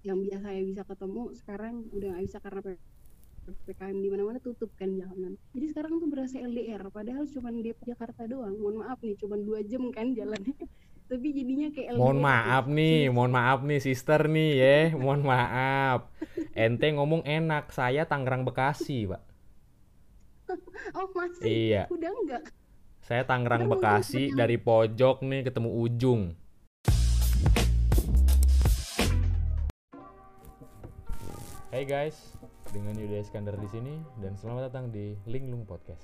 yang biasanya bisa ketemu sekarang udah nggak bisa karena ppkm di mana-mana tutup kan jalanan. Jadi sekarang tuh berasa LDR padahal cuma di Jakarta doang. Mohon maaf nih cuma dua jam kan jalannya. Tapi jadinya kayak LDR Mohon maaf nih, mohon maaf nih sister nih ya, mohon maaf. Ente ngomong enak, saya Tangerang Bekasi, Pak. oh masih? Iya, udah enggak saya Tangerang Bekasi dari pojok nih ketemu ujung. Hai guys, dengan Yuda Iskandar di sini dan selamat datang di Linglung Podcast.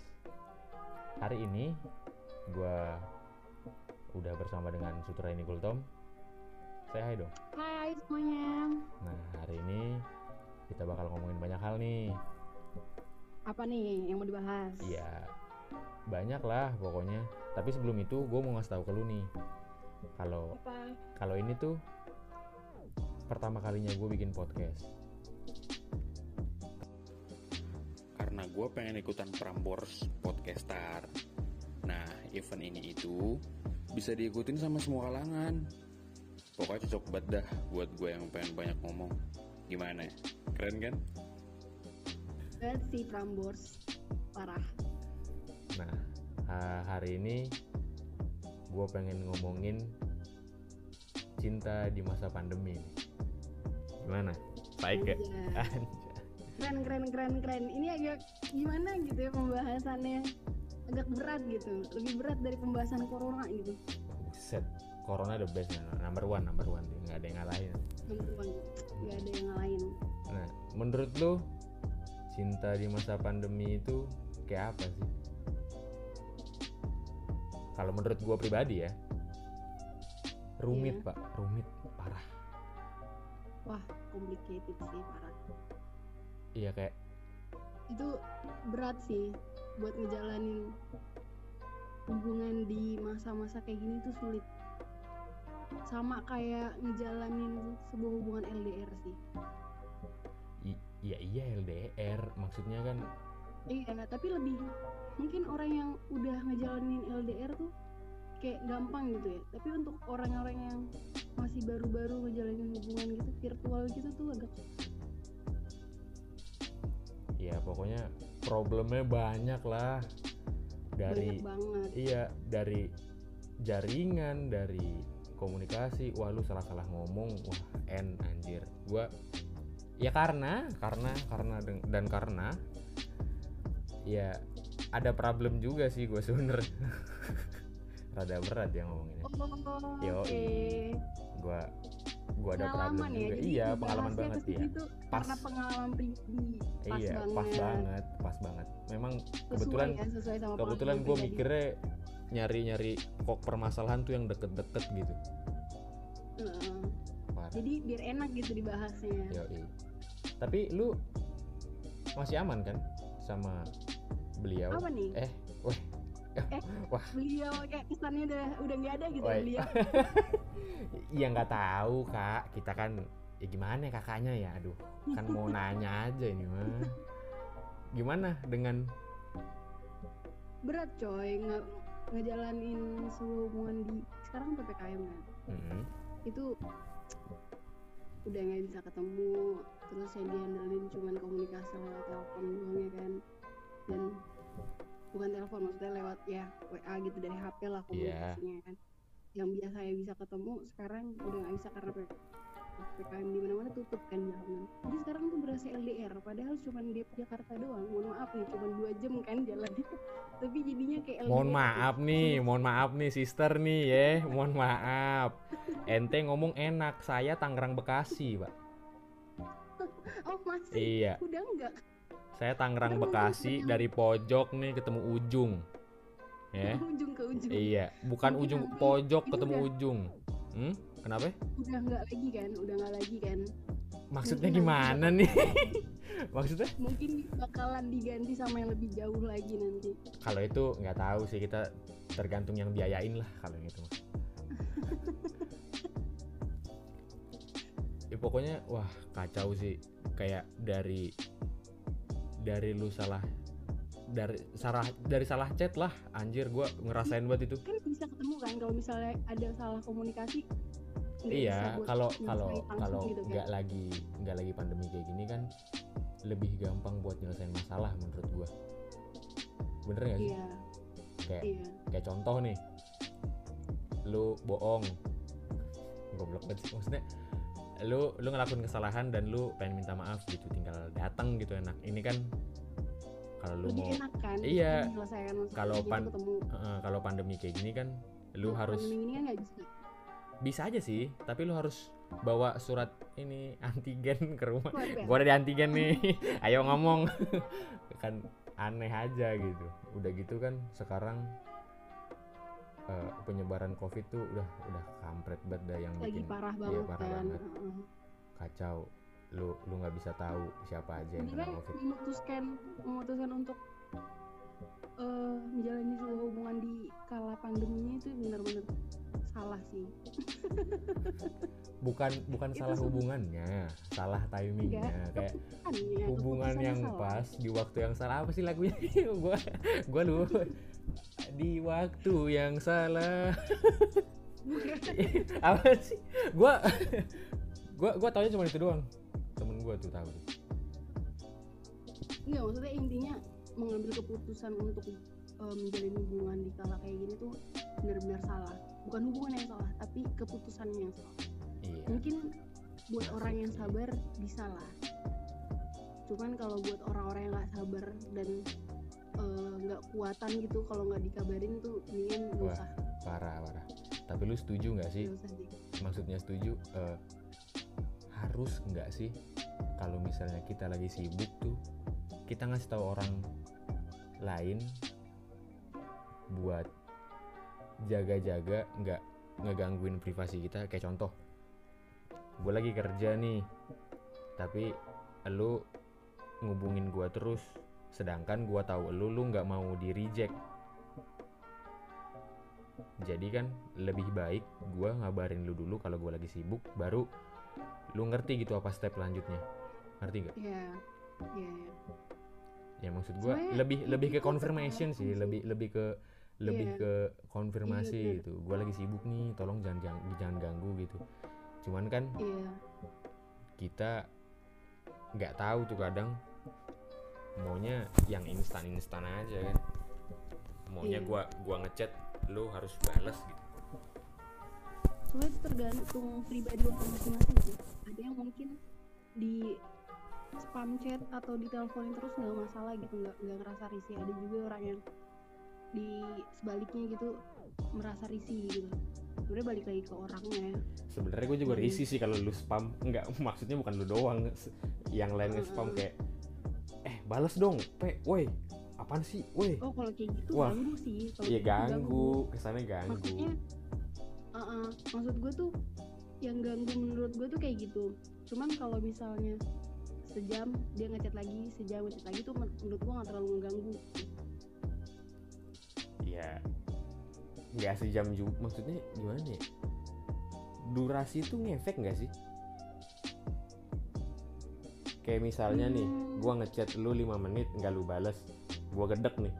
Hari ini gua udah bersama dengan Sutra ini Gultom. Saya hai dong. hai semuanya Nah, hari ini kita bakal ngomongin banyak hal nih. apa nih yang mau dibahas Iya, banyak lah pokoknya. Tapi sebelum itu gue mau ngasih tahu ke lu nih. Kalau kalau ini tuh pertama kalinya gue bikin podcast. Karena gue pengen ikutan Prambors Podcaster. Nah, event ini itu bisa diikutin sama semua kalangan. Pokoknya cocok banget dah buat gue yang pengen banyak ngomong. Gimana? Keren kan? banget sih Prambors parah Nah, ha- hari ini gue pengen ngomongin cinta di masa pandemi. Gimana? Baik ya? Keren keren keren keren. Ini agak gimana gitu ya pembahasannya? Agak berat gitu lebih berat dari pembahasan corona gitu. Set, corona the best, nah, number one, number one, nggak ada yang ngalahin. nggak ada yang lain Nah, menurut lu cinta di masa pandemi itu kayak apa sih? Kalau menurut gua pribadi ya, rumit Iya. pak, rumit parah. wah complicated sih parah Iya kayak itu berat sih buat ngejalanin hubungan di masa-masa kayak gini tuh sulit. Sama kayak ngejalanin sebuah hubungan LDR sih. I- iya iya LDR, maksudnya kan iya tapi lebih mungkin orang yang udah ngejalanin LDR tuh kayak gampang gitu ya. Tapi untuk orang-orang yang masih baru-baru ngejalanin hubungan gitu virtual gitu tuh agak ya pokoknya problemnya banyak lah. Dari banyak iya dari jaringan dari komunikasi. Wah lu salah-salah ngomong. Wah n anjir. Gua ya karena karena karena dan karena ya ada problem juga sih gue sebenernya rada berat ya ngomonginnya. Oh, oke. Gua gua ada problem pengalaman ya juga jadi iya pengalaman banget ya Pas. karena pengalaman pribadi pas iya banget pas banget pas banget memang Sesuai kebetulan ya, sesuai sama kebetulan gue mikirnya nyari-nyari kok permasalahan tuh yang deket-deket gitu. Parah. jadi biar enak gitu dibahasnya Yoi. Tapi lu masih aman kan sama beliau? apa nih. Eh. Wah, beliau kayak kesannya udah udah nggak ada gitu ya beliau ya nggak tahu kak. Kita kan ya gimana ya kakaknya ya? Aduh, kan mau nanya aja ini mah. Gimana dengan berat coy nge ngejalanin hubungan di sekarang ppkm kan Mm-mm. itu udah nggak bisa ketemu terus yang diandelin cuman komunikasi lewat telepon doang ya kan dan bukan telepon maksudnya lewat ya WA gitu dari HP lah Iya. komunikasinya kan yang biasanya bisa ketemu sekarang udah nggak bisa karena PPKM di mana-mana tutup kan jalanan jadi sekarang tuh berasa LDR padahal cuma di Jakarta doang mohon maaf nih cuma dua jam kan jalannya tapi jadinya kayak LDR Mohon maaf nih, mohon maaf nih sister nih ya, mohon maaf. Ente ngomong enak, saya Tangerang Bekasi, Pak. oh masih Iya. udah enggak Saya Tangerang Bekasi dari pojok nih ketemu ujung. Ya. ujung ke ujung Iya, bukan Mungkin ujung nanti pojok ini ketemu udah- ujung. Hmm? Kenapa? udah nggak lagi kan udah nggak lagi kan Maksudnya Mungkin nanti gimana nih? Maksudnya? mungkin bakalan diganti sama yang lebih jauh lagi nanti Kalau itu nggak tahu sih kita tergantung yang biayain lah kalau yang itu. ya pokoknya wah kacau sih kayak dari dari lu salah dari salah dari salah chat lah anjir gua ngerasain banget itu. Kan bisa ketemu kan kalau misalnya ada salah komunikasi iya buat kalau kalau langsung kalau gitu kan. nggak lagi nggak lagi pandemi kayak gini kan lebih gampang buat nyelesain masalah menurut gua. Bener nggak sih? Iya. Kayak iya. kayak contoh nih lu bohong. Goblok banget sih maksudnya lu lu ngelakuin kesalahan dan lu pengen minta maaf gitu tinggal datang gitu enak. Ini kan kalau lu lebih mau enak kan Iya. Kalau gitu pan- kalau pandemi kayak gini kan lu Kalau harus pandemi ini kan bisa. Bisa aja sih tapi lu harus bawa surat ini antigen ke rumah. Ya? gua ada di antigen nih ayo ngomong. Kan aneh aja gitu. Udah gitu kan sekarang eh, penyebaran covid tuh udah udah kampret banget dah yang lagi bikin. parah iya, banget parah kan. banget. Kacau. Lu lu nggak bisa tahu siapa aja yang kena covid. memutuskan memutuskan untuk eh, menjalani sebuah hubungan di kala pandeminya itu benar-benar salah sih. Bukan bukan Itu salah hubungannya salah timingnya. Enggak, kayak Kan ya, hubungan yang salah. pas di waktu yang salah. Apa sih lagunya? Gua gua lu di waktu yang salah apa sih gua gua gua taunya cuma itu doang temen gua tuh tahu Enggak, maksudnya intinya mengambil keputusan untuk menjalin hubungan di kala kayak gini tuh benar-benar salah. Bukan hubungan yang salah, tapi keputusannya yang salah. iya Mungkin buat orang yang sabar bisa lah. Cuman kalau buat orang-orang yang nggak sabar dan nggak kuatan gitu kalau nggak dikabarin tuh mendingan Wah, usah, parah parah. Tapi lu setuju nggak sih? Maksudnya setuju eh, harus nggak sih kalau misalnya kita lagi sibuk tuh kita ngasih tahu orang lain buat jaga-jaga nggak ngegangguin privasi kita? Kayak contoh gue lagi kerja nih tapi lu ngubungin gua terus sedangkan gua tahu lu lu nggak mau di reject jadi kan lebih baik gua ngabarin lu dulu kalau gua lagi sibuk baru lu ngerti gitu apa step lanjutnya ngerti nggak Iya, iya, iya. ya maksud Sebenarnya lebih lebih ke confirmation sih sih. lebih lebih ke lebih Iya. ke konfirmasi Iya, bener. gitu gua lagi sibuk nih tolong jangan jangan, jangan ganggu gitu cuman kan Iya, kita nggak tahu tuh kadang maunya yang instan instan aja kan maunya Iya. gua gua ngechat lu harus balas gitu soalnya itu tergantung pribadi orang masing-masing sih ada yang mungkin di spam chat atau di teleponin terus nggak masalah gitu nggak nggak ngerasa risih ada juga orang yang di sebaliknya gitu merasa risih gitu sebenarnya balik lagi ke orangnya ya. sebenarnya gue juga Hmm. risih sih kalau lu spam nggak maksudnya bukan lu doang yang lain nge-spam Hmm. kayak balas dong pe woi apaan sih? Woi. Oh kalau kayak gitu Wah. ganggu sih kalau iya gitu ganggu. kesannya ganggu. Maksudnya uh-uh, maksud gue tuh yang ganggu menurut gue tuh kayak gitu. Cuman kalau misalnya sejam dia ngechat lagi sejam ngechat lagi tuh men- menurut gue nggak terlalu mengganggu. Ya nggak sejam juga maksudnya gimana ya? Durasi itu ngefek nggak sih kayak misalnya nih gua ngechat lu 5 menit nggak lu balas gua gedek nih.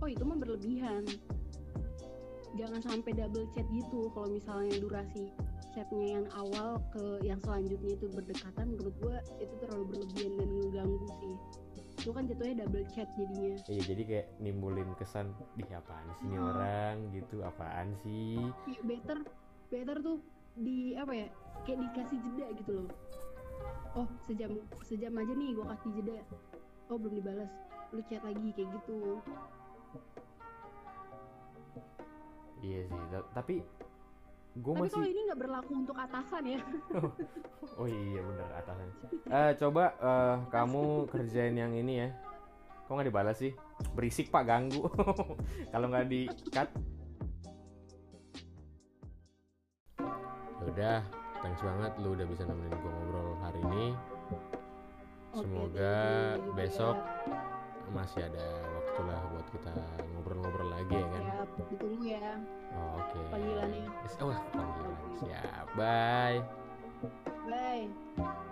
Oh itu mah berlebihan. Jangan sampai double chat gitu. Kalau misalnya durasi chatnya yang awal ke yang selanjutnya itu berdekatan menurut gue itu terlalu berlebihan dan ngeganggu sih. Itu kan jatuhnya double chat jadinya. Iya jadi kayak nimbulin kesan di apaan sih ini Hmm. orang? Gitu apaan sih? Iya, better better tuh di apa ya kayak dikasih jeda gitu loh oh sejam sejam aja nih gue kasih jeda. Oh belum dibalas lu chat lagi kayak gitu. Iya sih ta- tapi gue tapi kalau masih ini nggak berlaku untuk atasan ya? Oh iya bener atasannya eh coba eh, kamu kerjain yang ini ya. Kok nggak dibalas sih? Berisik pak ganggu. Kalau nggak di cut udah thanks banget lu udah bisa nemenin gue ngobrol hari ini. Semoga juga. besok masih ada waktu lah buat kita ngobrol-ngobrol lagi ya kan? Siap, ditunggu ya. Oh, oke. Panggilannya. Yes, oh panggilan. Siap. Bye. Bye